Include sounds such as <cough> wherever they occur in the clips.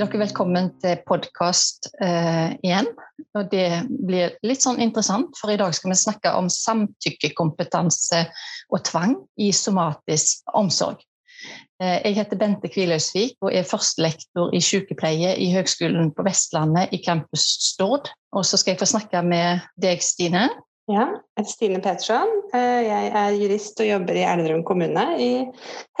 er dere velkommen til podkast eh, igjen. Og det blir litt sånn interessant, for i dag skal vi snakke om samtykkekompetanse og tvang i somatisk omsorg. Eh, jeg heter Bente Kvilhausvik og er førstelektor i sykepleie i Høgskolen på Vestlandet i campus Stord. Og så skal jeg få snakke med deg, Stine. Ja, jeg heter Stine Petersson. Eh, jeg er jurist og jobber i Elverum kommune i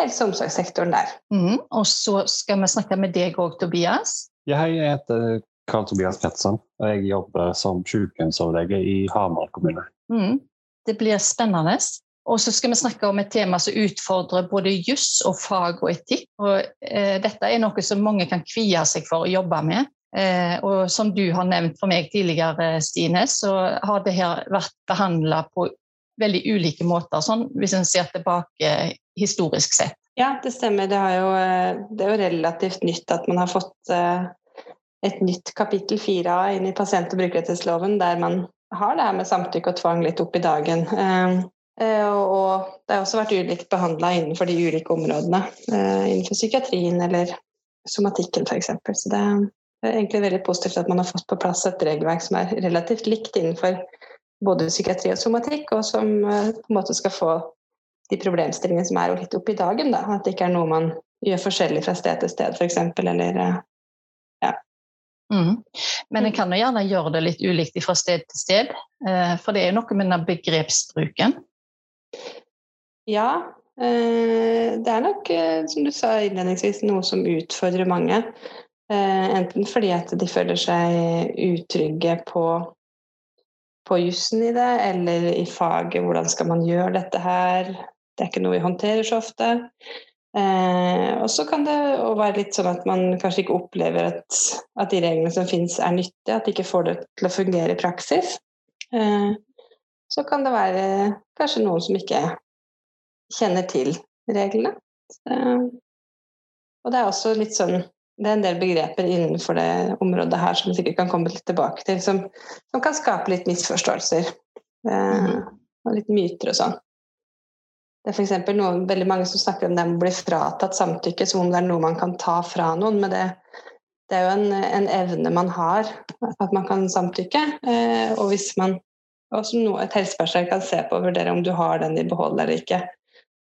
helse- og omsorgssektoren der. Mm, og så skal vi snakke med deg òg, Tobias. Ja, hei, jeg heter Karl Tobias Pettersen, og jeg jobber som sykehjemsoverlege i Hamar kommune. Mm, det blir spennende. Og så skal vi snakke om et tema som utfordrer både juss og fag og etikk. Og, eh, dette er noe som mange kan kvie seg for å jobbe med. Eh, og som du har nevnt for meg tidligere, Stine, så har det her vært behandla på veldig ulike måter, sånn, hvis en ser tilbake historisk sett. Ja, det stemmer. Det, jo, eh, det, er jo relativt nytt at man har fått eh, et nytt kapittel 4A inn i pasient- og brukerrettighetsloven, der man har det her med samtykke og tvang litt opp i dagen. Og det har også vært ulikt behandla innenfor de ulike områdene. Innenfor psykiatrien eller somatikken f.eks. Så det, det er egentlig veldig positivt at man har fått på plass et regelverk som er relativt likt innenfor både psykiatri og somatikk, og som eh, på en måte skal få de problemstillingene som er litt oppe i dagen. Da. At det ikke er noe man gjør forskjellig fra sted til sted, f.eks. Eller eh, ja. Mm. Men en kan jo gjerne gjøre det litt ulikt fra sted til sted, eh, for det er jo noe med den begrepsbruken. Ja, det er nok, som du sa innledningsvis, noe som utfordrer mange. Eh, enten fordi at de føler seg utrygge på, på jussen i det, eller i faget. Hvordan skal man gjøre dette her? Det er ikke noe vi håndterer så ofte. Eh, og så kan det være litt sånn at man kanskje ikke opplever at, at de reglene som finnes, er nyttige. At de ikke får det til å fungere i praksis. Eh, så kan det være kanskje noen som ikke kjenner til reglene. Så, og det er også litt sånn det er en del begreper innenfor det området her som vi sikkert kan komme litt tilbake til, som, som kan skape litt misforståelser. Eh, mhm. og litt myter og sånn. Det er f.eks. veldig mange som snakker om det med å bli fratatt samtykke, som om det er noe man kan ta fra noen. Men det, det er jo en, en, evne man har, at man kan samtykke. Eh, og hvis man og som noe, et helsepersonell kan se på og vurdere om du har den i behold eller ikke.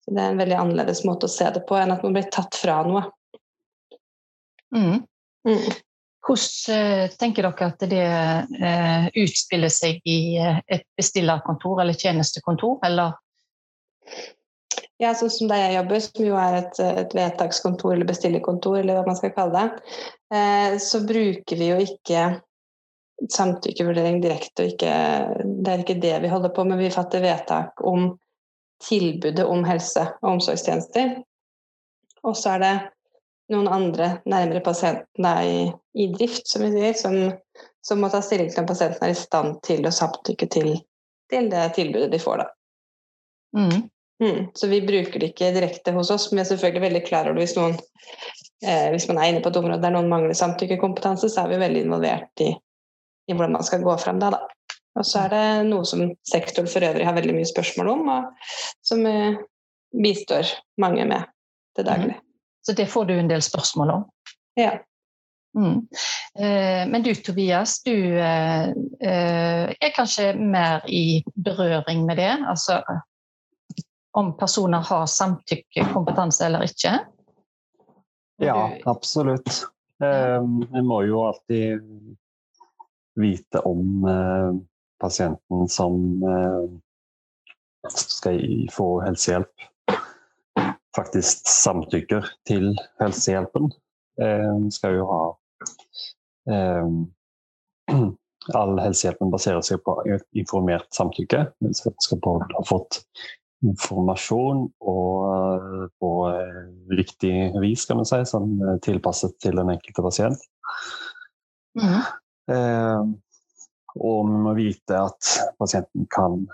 Så Det er en veldig annerledes måte å se det på enn at man blir tatt fra noe. Mm. Mm. Hvordan eh, tenker dere at det eh, utspiller seg i eh, et bestillerkontor eller tjenestekontor, eller? Ja, sånn som der jeg jobber, som jo er et, et vedtakskontor eller bestillerkontor, eller hva man skal kalle det, eh, så bruker vi jo ikke samtykkevurdering direkte. ikke, Det er ikke det vi holder på med. Vi fatter vedtak om tilbudet om helse- og omsorgstjenester. Og så er det noen andre nærmere pasienten er i, i, drift, som vi sier, som, som, må ta stilling til om pasienten er i stand til å samtykke til, til det tilbudet de får. Da. Mm. Mm. Så vi bruker det ikke direkte hos oss, men vi er selvfølgelig veldig klar over hvis noen eh, hvis man er inne på et område der noen mangler samtykkekompetanse, så er vi veldig involvert i, i hvordan man skal gå frem da. da. Og så er det noe som sektoren for øvrig har veldig mye spørsmål om, og som eh, bistår mange med til daglig. Så det får du en del spørsmål om. Ja. Mm. Eh, men du Tobias, du eh, eh, er kanskje mer i berøring med det? Altså om personer har samtykkekompetanse eller ikke? Ja, absolutt. Vi må jo alltid vite om pasienten som skal få helsehjelp faktisk samtykker til helsehjelpen. Eh, skal jo ha eh, <clears throat> All helsehjelpen baserer seg på informert samtykke. Skal både ha fått informasjon og på eh, riktig vis, kan man si, sånn tilpasset til den enkelte pasient. Mm. Eh, og vi må vite at pasienten kan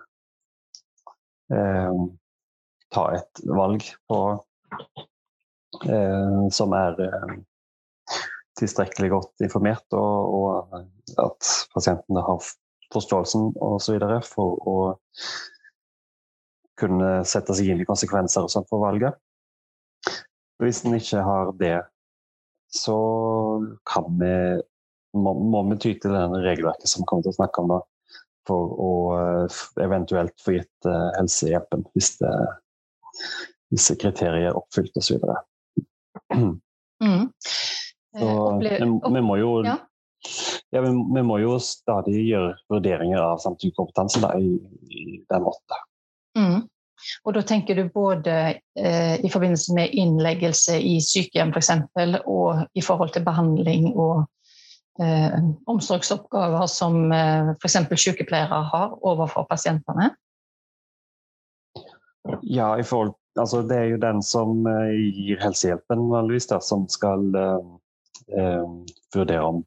eh, ta et valg på, eh, som er eh, tilstrekkelig godt informert, og, og at pasientene har forståelsen osv. for å kunne sette seg inn i konsekvenser og sånt for valget. Hvis en ikke har det, så kan vi må, må vi ty til det regelverket som vi kommer til å snakke om da, for å uh, eventuelt få gitt uh, helsehjelpen hvis det, disse kriterier er oppfylt osv. Mm. Så vi, vi, må jo ja. ja vi, vi, må jo stadig gjøre vurderinger av samtykkekompetanse i, i den måten. Mm. Og da tenker du både eh, i forbindelse med innleggelse i sykehjem f.eks., og i forhold til behandling og eh, omsorgsoppgaver som eh, f.eks. sykepleiere har overfor pasientene? Ja, i forhold altså det er jo den som uh, gir helsehjelpen, vanligvis, da, som skal uh, uh, vurdere om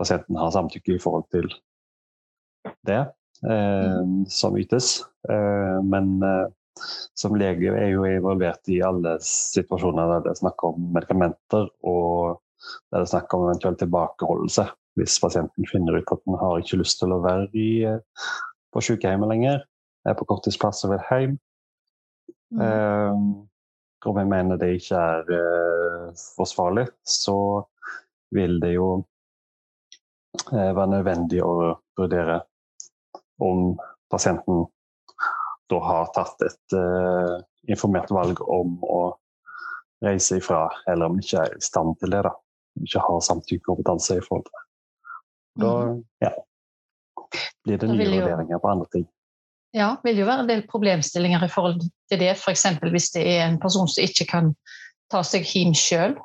pasienten har samtykke i forhold til det mm. som ytes. men som lege er jo involvert i alle situasjoner der det er snakk om medikamenter, og der det er snakk om eventuell tilbakeholdelse. Hvis pasienten finner ut at den har ikke lyst til å være i, på sykehjemmet lenger, er på korttidsplass og vil hjem, Mm. Uh, og vi mener det ikke er uh, forsvarlig, så vil det jo uh, være nødvendig å vurdere om pasienten da har tatt et eh, informert valg om å reise ifra, eller om ikke er i stand til det. da. Ikke har samtykkekompetanse i forhold til det. Da mm. ja, blir det nye vurderinger på andre ting. Ja, det vil jo være en del problemstillinger i forhold til det. F.eks. hvis det er en person som ikke kan ta seg hjem sjøl.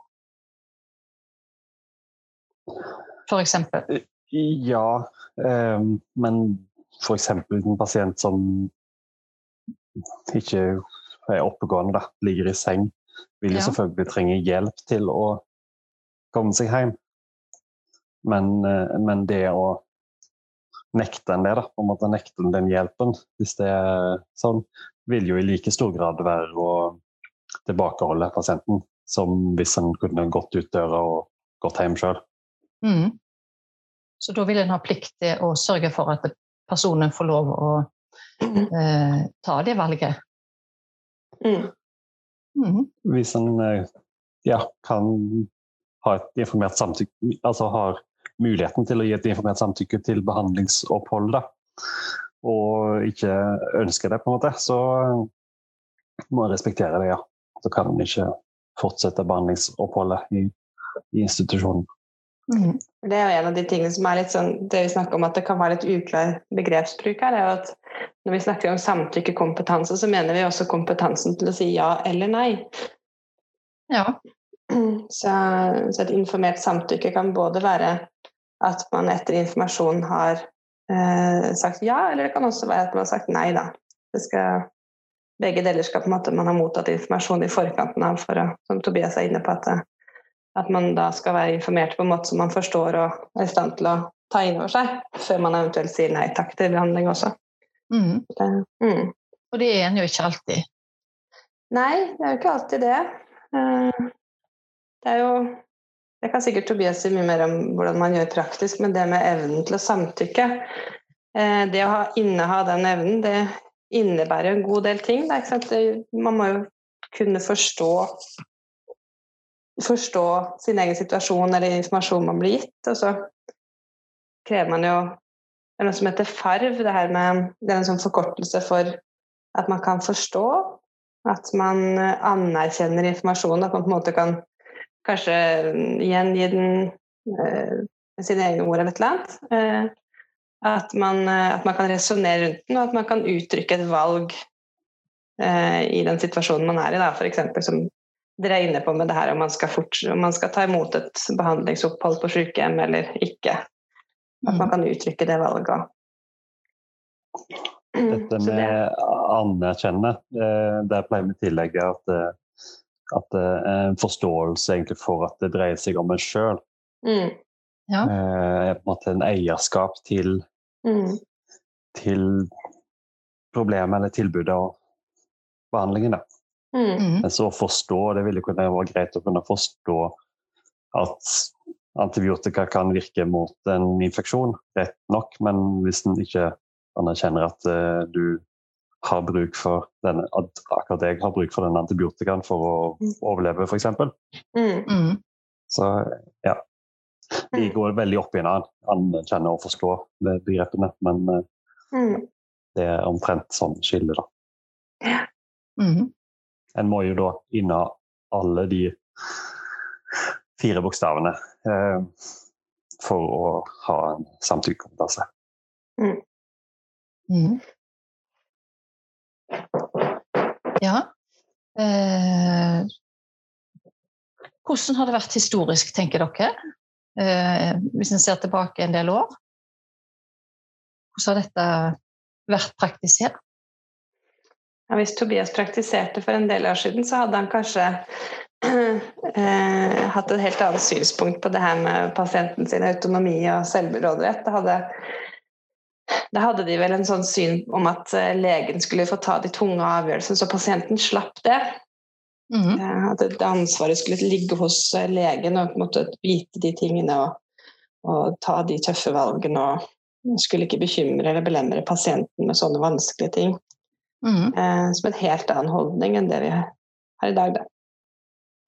F.eks. Ja, eh, men f.eks. en pasient som ikke er oppegående, da, ligger i seng, vil jo ja. selvfølgelig trenge hjelp til å komme seg hjem. Men, eh, men det å nekte en det, da, på en måte nekte en den hjelpen, hvis det er sånn, vil jo i like stor grad være å tilbakeholde pasienten som hvis en kunne gått ut døra og gått hjem sjøl. Mm. Så da vil en ha plikt til å sørge for at personen får lov å eh, ta det valget? Mm. Mm. Hvis en eh, ja, kan ha et informert samtykke, altså har muligheten til å gi et informert samtykke til behandlingsopphold, da, og ikke ønsker det, på en måte, så må jeg respektere det, ja. Så kan en ikke fortsette behandlingsoppholdet i, i institusjonen. Mm. Det er jo en av de tingene som er litt sånn Det vi snakker om at det kan være litt uklar begrepsbruk her, er jo at når vi snakker om samtykkekompetanse, så mener vi også kompetansen til å si ja eller nei. Ja. Så, så et informert samtykke kan både være at man etter informasjon har eh, sagt ja, eller det kan også være at man har sagt nei, da. Skal, begge deler skal på en måte man har mottatt informasjon i forkanten av, for å, som Tobias er inne på, at, at, man da skal være informert på en måte som man forstår og er i stand til å ta inn over seg, før man eventuelt sier nei takk til behandling også. Mm. Det, mm. Og det er en jo ikke alltid. Nei, det er jo ikke alltid det. Eh, det er jo det kan sikkert Tobias si mye mer om hvordan man gjør praktisk, men det med evnen til å samtykke eh, Det å ha, inneha den evnen, det innebærer en god del ting. Det, man må jo kunne forstå forstå sin egen situasjon eller informasjon man blir gitt. Og så krever man jo det er noe som heter FARV. Det, med, det er en sånn forkortelse for at man kan forstå. At man anerkjenner informasjonen. At man på en måte kan kanskje gjengi den eh, med sine egne ord eller et eller annet. Eh, at, man, eh, at man kan resonnere rundt den, og at man kan uttrykke et valg eh, i den situasjonen man er i. F.eks. som dere er inne på med det her om man skal, fort, om man skal ta imot et behandlingsopphold på sykehjem eller ikke. At man mm. kan uttrykke det valget. Dette med anerkjenne, eh, der pleier vi å tillegge at at det er en forståelse egentlig for at det dreier seg om en sjøl. Mm. Ja. Eh, på en måte en eierskap til, mm. til problemet eller tilbudet og behandlingen. Da. Mm. mm. Men så forstå, det ville kunne være greit å kunne forstå at antibiotika kan virke mot en infeksjon, rett nok, men hvis en ikke anerkjenner at uh, du har bruk for den, akkurat jeg har bruk for den antibiotikaen for å mm. overleve, f.eks. Mm. Mm. Så ja. De går veldig opp i en anerkjenne og forstå begrepene, men mm. det er omtrent sånn skille, da. Ja. Mm. En må jo da inna alle de fire bokstavene eh, for å ha en samtykkekompetanse. Mm. Ja. Eh, hvordan har det vært historisk, tenker dere? Eh, hvis en ser tilbake en del år? Hvordan har dette vært praktisert? Ja, hvis Tobias praktiserte for en del år siden, så hadde han kanskje <clears throat> eh, hatt et helt annet synspunkt på det her med pasienten sin autonomi og selvråderett. Det hadde da hadde de vel en sånn syn om at eh, legen skulle få ta de tunge avgjørelsene, så pasienten slapp det. Mm. At det ansvaret skulle ligge hos eh, legen og på en måte vite de tingene og, og ta de tøffe valgene. og Skulle ikke bekymre eller belemre pasienten med sånne vanskelige ting. Mm. Eh, som en helt annen holdning enn det vi har i dag. Da.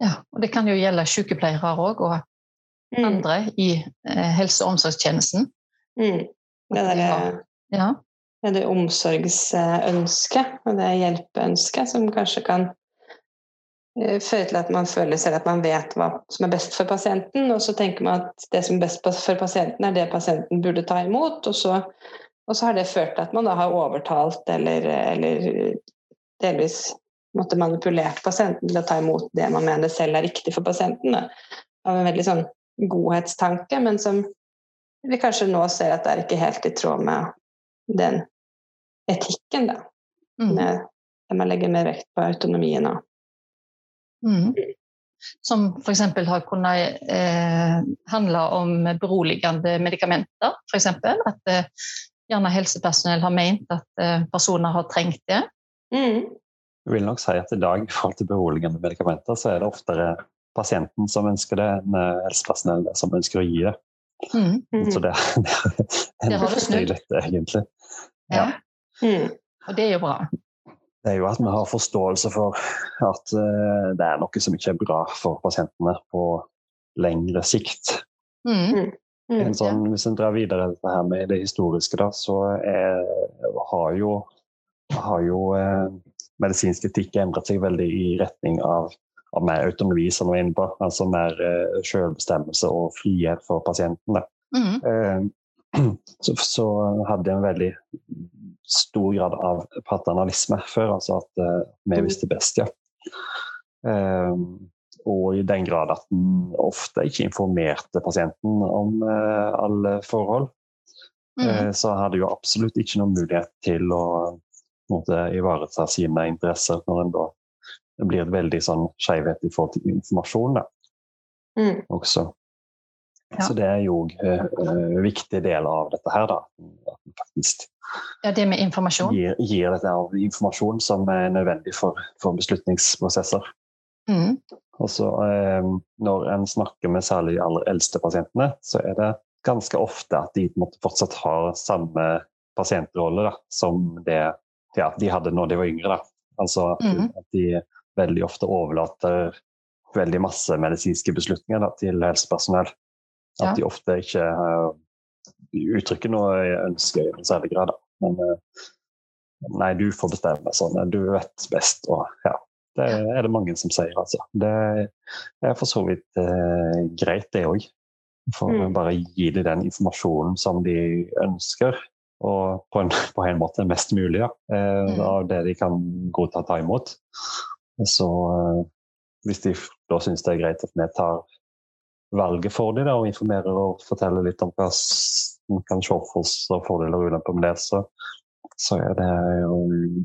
Ja, og det kan jo gjelde sykepleiere òg, og mm. andre i eh, helse- og omsorgstjenesten. Mm. Det derre ja. det omsorgsønsket og det hjelpeønsket som kanskje kan eh, føre til at man føler selv at man vet hva som er best for pasienten, og så tenker man at det som er best for pasienten, er det pasienten burde ta imot, og så, og så har det ført til at man da har overtalt eller, eller delvis måtte manipulert pasienten til å ta imot det man mener selv er riktig for pasienten. Da. Av en veldig sånn godhetstanke, men som vi kanskje nå ser at det er ikke helt i tråd med den etikken, da. Mm. Med, der man legger mer vekt på autonomien mm. Som f.eks. har kunnet eh, handle om beroligende medikamenter, f.eks. At eh, gjerne helsepersonell har ment at eh, personer har trengt det. Mm. Jeg vil nok si at i dag i forhold til beroligende medikamenter, så er det oftere pasienten som ønsker det, enn eh, helsepersonell som ønsker å gi det. Mm. Mm. Så det, <laughs> det, det har du snudd. Litt, egentlig. Ja. Mm. Og det er jo bra. Det er jo at vi har forståelse for at uh, det er noe som ikke er bra for pasientene på lengre sikt. Mm. Mm. Sånn, hvis en drar videre dette her med det historiske, da, så er, har jo, har jo eh, medisinsk etikk endret seg veldig i retning av av mer autonomi, som du var inne på. Altså mer eh, selvbestemmelse og frihet for pasientene. Mm. Uh, <clears throat> så, så, hadde jeg en veldig stor grad av paternalisme før, altså at uh, vi visste best, ja. og i den grad at en ofte ikke informerte pasienten om alle forhold. Mm. så hadde jo absolutt ikke noen mulighet til å måtte, ivareta sine interesser når en da det blir veldig sånn skjevhet i forhold til informasjon da, mm. også. Ja. Så det er jo en uh, viktig del av dette her, da. At man faktisk ja, det med informasjon? Gir, gir dette av informasjon som er nødvendig for, for beslutningsprosesser. Mm. Og så uh, Når en snakker med særlig de aller eldste pasientene, så er det ganske ofte at de måtte fortsatt har samme pasientrolle da, som det ja, de hadde når de var yngre. Da. Altså at, mm. at de veldig ofte overlater veldig masse medisinske beslutninger da, til helsepersonell. At ja. de ofte ikke uh, uttrykker noe jeg ønsker i noen særlig grad. Men uh, nei, du får bestemme sånn. Du vet best. Og ja, det er det mange som sier, altså. Det er for så vidt uh, greit, det òg. For mm. bare gi dem den informasjonen som de ønsker. Og på en, på en måte mest mulig ja, mm. av det de kan godta ta imot. Så eh, hvis de da syns det er greit at vi tar valget for dem og informerer og forteller litt om hva som kan se for fordeler og ulemper med det, så, så, er det jo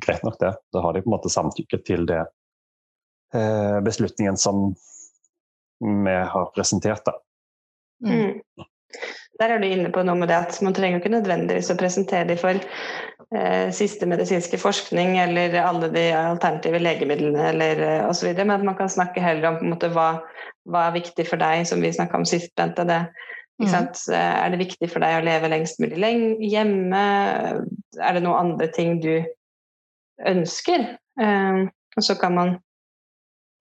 greit nok, det. Da har de på en måte samtykke til det eh, beslutningen som vi har presentert. Da. Mm. Der er du inne på noe med det at man trenger ikke nødvendigvis å presentere dem for eh, siste medisinske forskning eller alle de alternative legemidlene eller eh, osv., men at man kan snakke heller om måte, hva, hva, er viktig for deg, som vi snakka om sist, Bente. Det, mm. Er det viktig for deg å leve lengst mulig lenge, hjemme? Er det noen andre ting du ønsker? Eh, og så kan man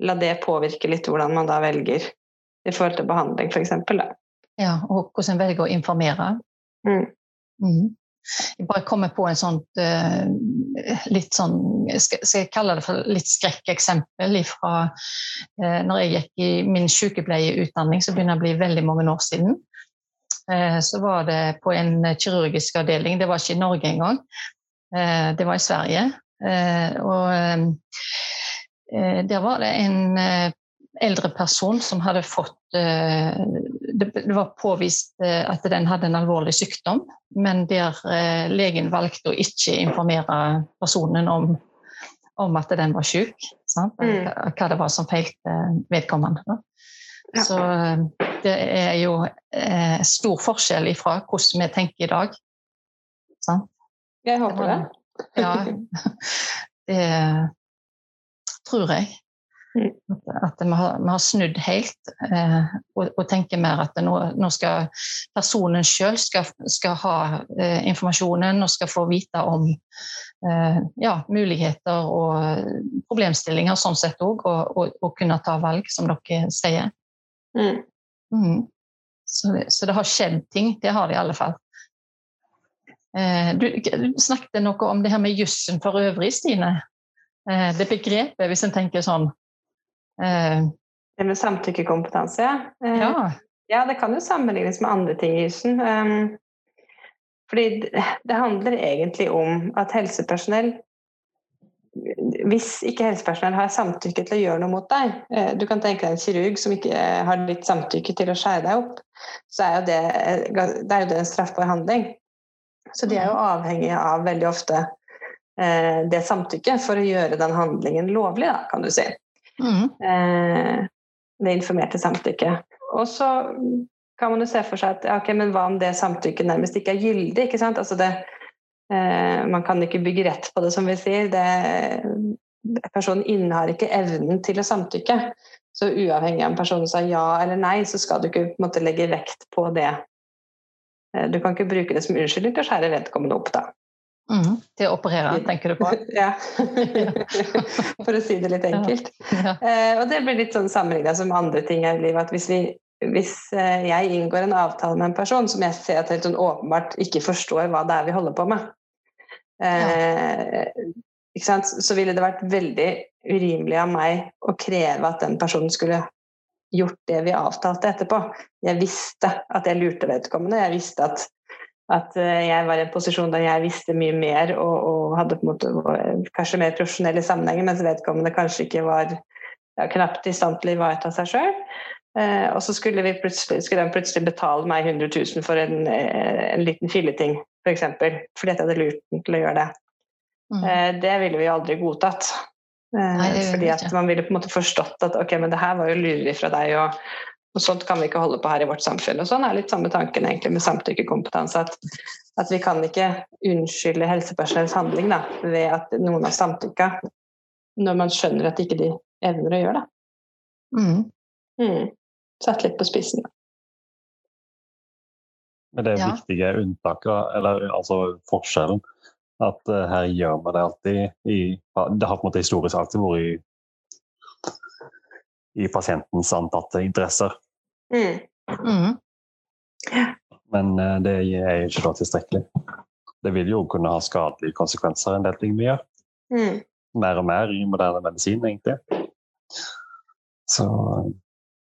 la det påvirke litt hvordan man da velger i forhold til behandling, f.eks. Ja, og hvordan en velger å informere. Mm. Mm. Jeg bare kommer på en sånt eh, litt sånn skal, jeg kalle det for litt skrekkeksempel fra uh, når jeg gikk i min sykepleierutdanning, som begynner å bli veldig mange år siden. Eh, så var det på en kirurgisk avdeling, det var ikke i Norge engang, eh, det var i Sverige. og der var det en eldre person som hadde fått det var påvist at den hadde en alvorlig sykdom, men der legen valgte å ikke informere personen om, om at den var syk. Mm. Hva det var som feilte vedkommende. Ja. Så det er jo eh, stor forskjell ifra hvordan vi tenker i dag. Sant? Jeg håper det. Ja, <laughs> det tror jeg. At vi har, vi har, snudd helt eh, og, og, tenker mer at nå, nå skal personen sjøl skal, skal, ha eh, informasjonen og skal få vite om eh, ja, muligheter og problemstillinger sånn sett òg, og, og, og, kunne ta valg, som dere sier. Mm. Mm. Så, så, det, har skjedd ting. Det har det i alle fall. Eh, du, du, snakket noe om det her med jussen for øvrig, Stine. Eh, det begrepet, hvis en tenker sånn det med samtykkekompetanse, ja. Eh, ja. Ja, det kan jo sammenlignes med andre ting i jussen. Um, fordi det handler egentlig om at helsepersonell Hvis ikke helsepersonell har samtykke til å gjøre noe mot deg eh, Du kan tenke deg en kirurg som ikke har ditt samtykke til å skjære deg opp. Så er jo det, det er jo det en straffbar handling. Så de er jo avhengige av veldig ofte det samtykket for å gjøre den handlingen lovlig, da, kan du si. Mm. Eh, det informerte samtykket. Og så kan man jo se for seg at okay, men hva om det samtykket nærmest ikke er gyldig? ikke sant? Altså det, eh, man kan ikke bygge rett på det, som vi sier. Det, personen innehar ikke evnen til å samtykke. Så uavhengig av om personen sa ja eller nei, så skal du ikke måte, legge vekt på det. Eh, du kan ikke bruke det som unnskyldning til å skjære vedkommende opp. da. Mm, til å operere, tenker du på? <laughs> ja. <laughs> For å si det litt enkelt. Ja. Eh, og det blir litt sånn sammenligna som andre ting i livet. At hvis, vi, hvis eh, jeg inngår en avtale med en person som jeg ser at helt sånn åpenbart ikke forstår hva det er vi holder på med, eh, så ville det vært veldig urimelig av meg å kreve at den personen skulle gjort det vi avtalte etterpå. Jeg visste at jeg lurte vedkommende. Jeg visste at at eh, jeg var i en posisjon der jeg visste mye mer og, og hadde på en måte kanskje mer profesjonelle sammenhenger, mens vedkommende kanskje ikke var ja, knapt i stand til å ivareta seg sjøl. Eh, og så skulle, vi skulle de plutselig betale meg 100 000 for en, eh, en liten filleting, f.eks. For eksempel, fordi jeg hadde lurt den til å gjøre det. Mm. Eh, det ville vi aldri godtatt. Eh, Nei, fordi at man ville på en måte forstått at ok, men det her var jo lureri fra deg. og og sånt kan vi ikke holde på her i vårt samfunn. Og sånn er litt samme tanken egentlig med samtykkekompetanse. At, at vi kan ikke unnskylde helsepersonells handling da, ved at noen har samtykka, når man skjønner at ikke de evner å gjøre det. Mm. Mm. Satt litt på spissen. Men det er ja. viktige unntaket, eller altså forskjellen, at uh, her gjør vi det alltid i Det har på en måte historisk alltid vært i i pasientens antatte interesser. Mm. Mm. Men uh, det er jo ikke da tilstrekkelig. Det vil jo kunne ha skadelige konsekvenser, en del ting vi gjør. Mm. Mer og mer i moderne medisin, egentlig. Så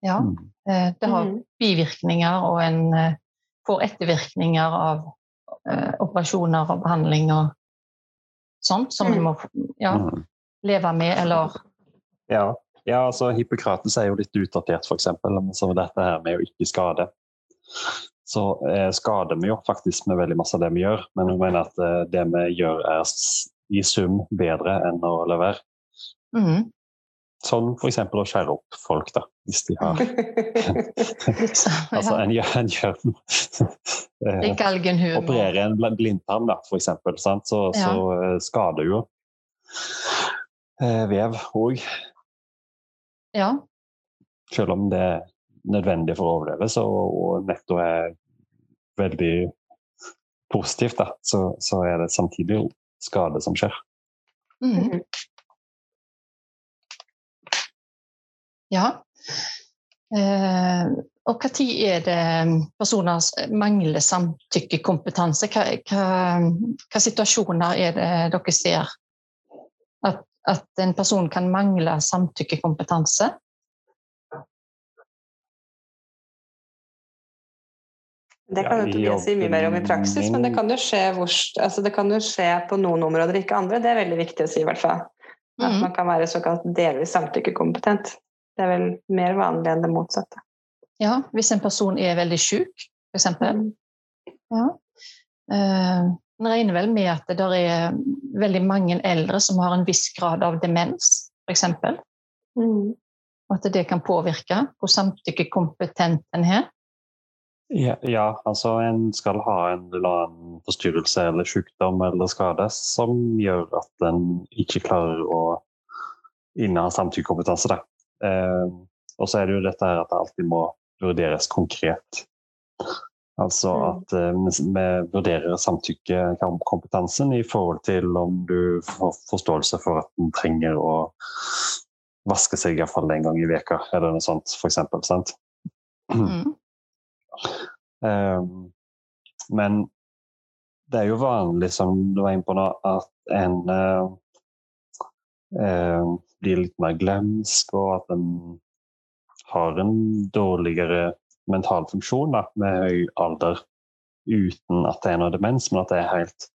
Ja. Mm. Eh, det har mm. bivirkninger, og en eh, får ettervirkninger av uh, operasjoner og behandling og sånt, som en må ja, leve med, eller Ja. Ja, altså Hippokrates er jo litt utdatert, f.eks. Altså, dette her med å ikke skade. Så eh, skader vi jo faktisk med veldig masse av det vi gjør, men hun mener at eh, det vi gjør er i sum bedre enn å la være. Mm. Sånn f.eks. å skjære opp folk, da, hvis de har <laughs> Altså en gjør, en gjør eh, Opererer en blindtarm, da, f.eks., så, så ja. så, skader jo eh, vev òg. Ja. Selv om det er nødvendig for å overleve, så, og netto er veldig positivt, da, så, så, er det samtidig skade som skjer. Mm. Ja. Eh, og når er det personer mangler samtykkekompetanse? Hva, hva, hva, situasjoner er det dere ser at, at en person kan mangle samtykkekompetanse? Det kan jo Tobias si mye mer om i praksis, men det kan, jo skje, hvor, altså det kan jo skje på noen områder, ikke andre. Det er veldig viktig å si, i hvert fall. At mm. man kan være såkalt delvis samtykkekompetent. Det er vel mer vanlig enn det motsatte. Ja, hvis en person er veldig syk, f.eks. Mm. Ja. Uh, en regner vel med at det er veldig mange eldre som har en viss grad av demens, f.eks. Mm. Og at det kan påvirke hvor samtykkekompetent en er. Ja, ja, altså en skal ha en eller annen forstyrrelse eller sykdom eller skade som gjør at en ikke klarer å inneha samtykkekompetanse. Eh, og så er det jo dette her at det alltid må vurderes konkret. Altså mm. at eh, vi vurderer samtykkekompetansen i forhold til om du får forståelse for at en trenger å vaske seg iallfall en gang i veka eller noe sånt, f.eks. Sant? Mm. Um, <clears throat> men det er jo vanlig, som du var inne på nå, at en uh, uh, blir litt mer glemsk, og at en har en dårligere mental funksjon da, med høy alder uten at det er noe demens, men at det er helt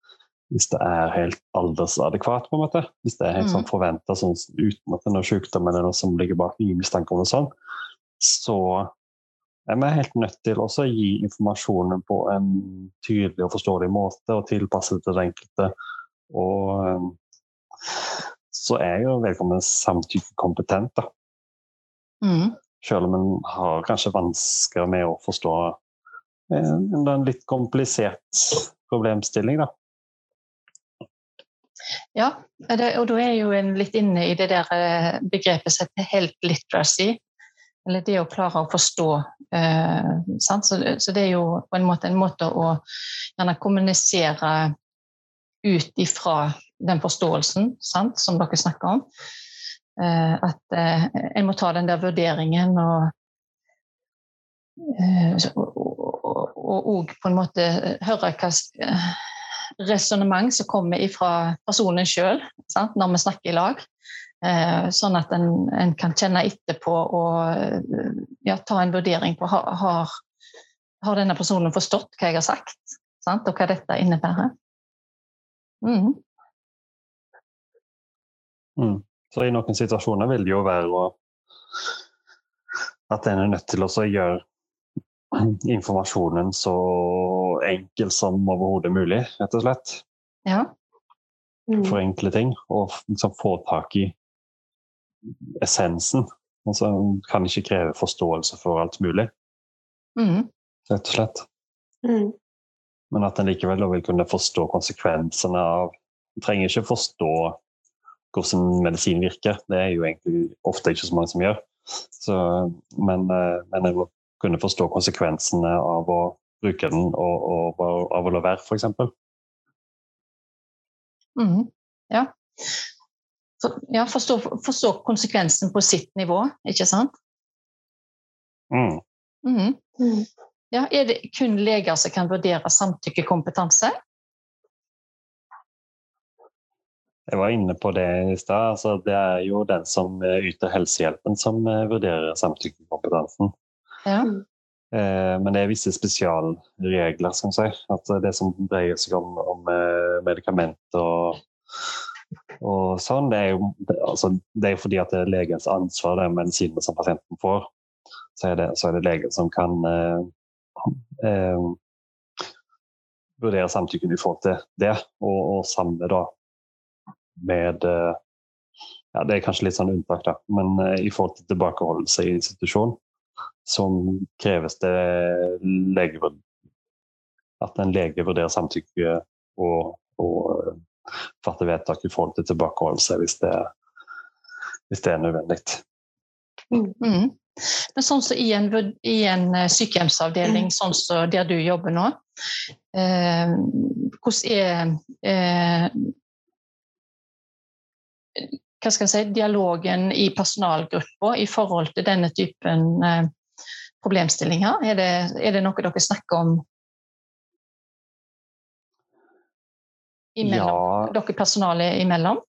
hvis det er helt aldersadekvat, på en måte. Hvis det er helt sånn mm. forventa sånn, uten at det er noe sykdom eller noe som ligger bak ingen mistanke om noe sånt, så vi er helt nødt til å gi informasjonen på en tydelig og forståelig måte og tilpasse det til den enkelte. Og ehm, så er jo vedkommende samtykkekompetent, da. Mm. Selv om en har kanskje vansker med å forstå en, en litt komplisert problemstilling, da. Ja, og da er jo en litt inne i det der eh, begrepet som heter helt literacy eller det å klare å forstå. Eh, så, så, det er jo på en måte en måte å gjerne kommunisere ut ifra den forståelsen sant, som dere snakker om. Eh, at eh, en må ta den der vurderingen og eh, òg på en måte høre hva eh, resonnement som kommer fra personen sjøl når vi snakker i lag. Eh, sånn at en, en, kan kjenne etterpå og eh, ja, ta en vurdering på har, har denne personen forstått hva jeg har sagt, sant? og hva dette innebærer. Mm. Mm. Så i noen situasjoner vil det jo være å, at en er nødt til å gjøre informasjonen så enkel som overhodet mulig, rett og slett. Ja. Mm. Forenkle ting og liksom få tak i essensen. Altså, kan ikke kreve forståelse for alt mulig, mm. rett og slett. Mm. Men at en likevel vil kunne forstå konsekvensene av trenger ikke forstå hvordan medisin virker, det er jo egentlig ofte ikke så mange som gjør. Så, men, eh, men jeg må kunne forstå konsekvensene av å bruke den og, og, og av å la være, f.eks. Mm. Ja for, ja, forstå, forstå, konsekvensen på sitt nivå, ikke sant? Mm. Mm. Mm. Ja, er det kun leger som kan vurdere samtykkekompetanse? Jeg var inne på det i stad. Altså, det er jo den som yter helsehjelpen, som eh, vurderer samtykkekompetansen. Ja. Eh, men det er visse spesialregler, skal si. At det som dreier seg om, om eh, medikamenter og og sånn, det er jo altså, det er fordi at det er legens ansvar, det er medisinene som pasienten får. Så er det, så er det legen som kan eh, eh, vurdere samtykken i forhold til det, og, og samme da med eh, ja, Det er kanskje litt sånn unntak, da, men eh, i forhold til tilbakeholdelse i institusjon, som kreves det legevurd at en lege vurderer samtykke og, og fatte vedtak i forhold til tilbakeholdelse hvis det, hvis det er nødvendig. Mm. mm. Men sånn som i en, i en, eh, sykehjemsavdeling, mm. sånn som der du jobber nå, eh, hvordan er eh, hva skal jeg si, dialogen i personalgruppa i forhold til denne typen eh, problemstillinger? Er det, er det noe dere snakker om imellom, Ja. dere personalet imellom?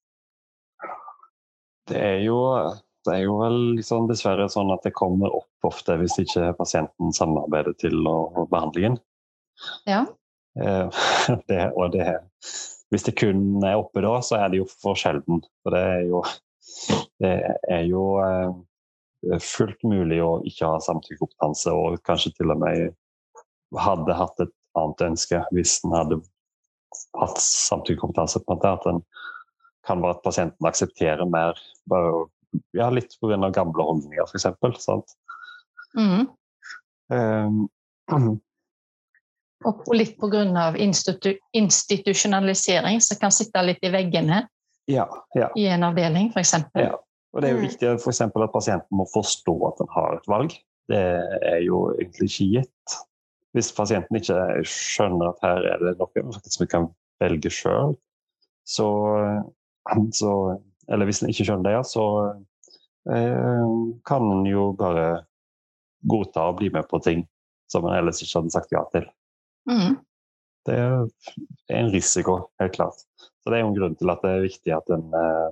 Det er jo, det er jo vel liksom dessverre sånn at det kommer opp ofte hvis ikke pasienten samarbeider til å- behandlingen. Ja. Eh, <laughs> det, og det, hvis det kun er oppe da, så er det jo for sjelden. For det er jo, det er jo eh, fullt mulig å ikke ha samtykkekompetanse, og kanskje til og med hadde hatt et annet ønske hvis en hadde hatt samtykkekompetanse. på en måte, At en kan være at pasienten aksepterer mer bare, ja, litt pga. gamle holdninger, f.eks. Mm. Um, Og litt pga. Institu institusjonalisering, som kan sitte litt i veggene ja, ja. i en avdeling, f.eks. Ja. Og det er jo Mm. viktig for eksempel, at pasienten må forstå at en har et valg. Det er jo egentlig ikke gitt. Hvis pasienten ikke skjønner at her er det noe som vi kan velge sjøl, så, så Eller hvis en ikke skjønner det, så eh, kan en jo bare godta å bli med på ting som en ellers ikke hadde sagt ja til. Mhm. Det er en risiko, helt klart. Så Det er jo en grunn til at det er viktig at en eh,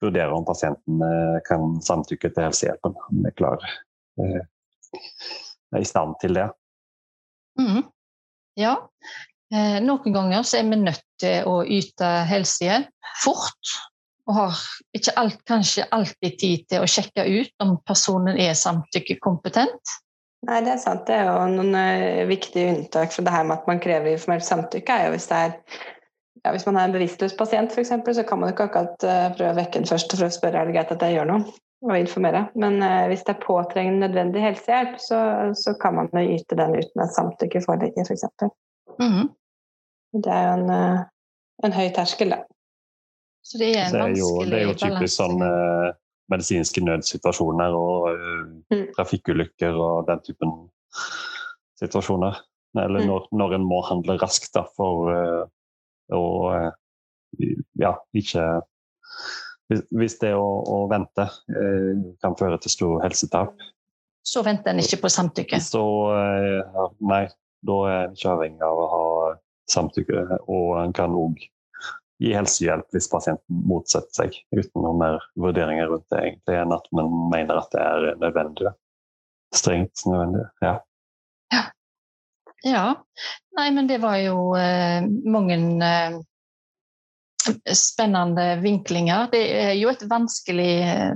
vurderer om pasienten eh, kan samtykke til helsehjelpen. Om er klar eh, er i stand til det. Mm. Ja. Eh, noen ganger så er vi nødt til å yte helsehjelp fort. Og har ikke alt, kanskje alltid tid til å sjekke ut om personen er samtykkekompetent. Nei, det er sant. Det er jo noen eh, viktige unntak for det her med at man krever informert samtykke. er jo Hvis, det er, ja, hvis man er en bevisstløs pasient, for eksempel, så kan man jo ikke akkurat uh, prøve å vekke den først og prøve å spørre er det greit at jeg gjør noe, og informere. Men uh, hvis det er påtrengende nødvendig helsehjelp, så, så kan man jo yte den uten at samtykke foreligger, f.eks. Mhm. Det er jo en, en høy terskel, da. Så det er en Det er jo, vanskelig det er jo typisk sånn medisinske nødsituasjoner og eh, Mm. trafikkulykker og den typen situasjoner. Eller Mm. når, når en må handle raskt da, for eh, å eh, ja, ikke hvis, det å, å vente kan føre til stor helsetap, Så venter en ikke på samtykke. så nei, da er en ikke avhengig av å ha samtykke. Og en kan òg gi helsehjelp hvis pasienten motsetter seg, uten noen mer vurderinger rundt det, egentlig, enn at man mener at det er nødvendig. Strengt nødvendig. Ja. Ja. Nei, men det var jo eh, mange eh, spennende vinklinger. Det er jo et vanskelig, eh,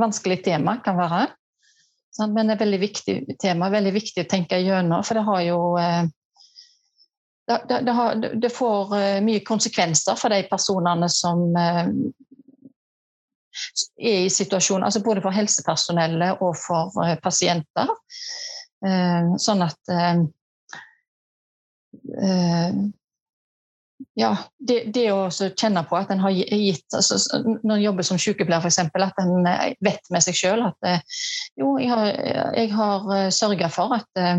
vanskelig tema, kan være. Sant? Men et veldig viktig tema, veldig viktig å tenke gjennom. For det har jo eh, det, det, har, det får eh, mye konsekvenser for de personene som eh, er i situasjonen, altså både for helsepersonellet og for eh, pasienter. Sånn at ja, det, det å kjenne på at en har gitt altså, Når en jobber som sykepleier, f.eks., at en eh, vet med seg sjøl at eh, jo, jeg har, jeg har sørga for at eh,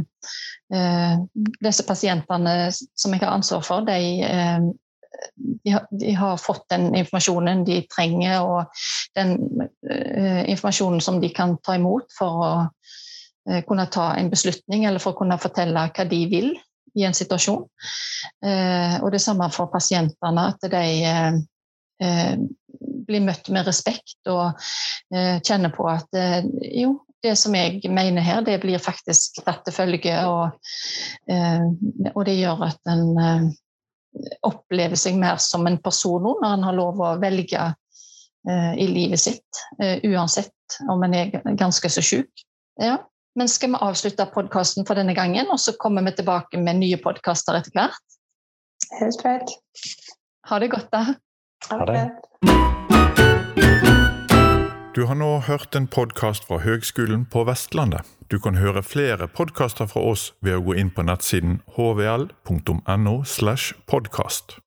eh, disse pasientene som jeg har ansvar for, de, uh, de, har, de har fått den informasjonen de trenger, og den uh, informasjonen som de kan ta imot for å eh, kunne ta en beslutning, eller for å kunne fortelle hva de vil i en situasjon. Eh, og det samme for pasientene, at de eh, eh, blir møtt med respekt og kjenner på at jo, det som jeg mener her, det blir faktisk tatt til følge, og, og det gjør at en opplever seg mer som en person nå, når en har lov å velge i livet sitt, uansett om en er ganske så syk. Ja. Men skal vi avslutte podkasten for denne gangen, og så kommer vi tilbake med nye podkaster etter hvert? Helt greit. Ha det godt, da. Ha det. Du har nå hørt en podkast fra Høgskolen på Vestlandet. Du kan høre flere podkaster fra oss ved å gå inn på nettsiden hvl.no. slash podkast.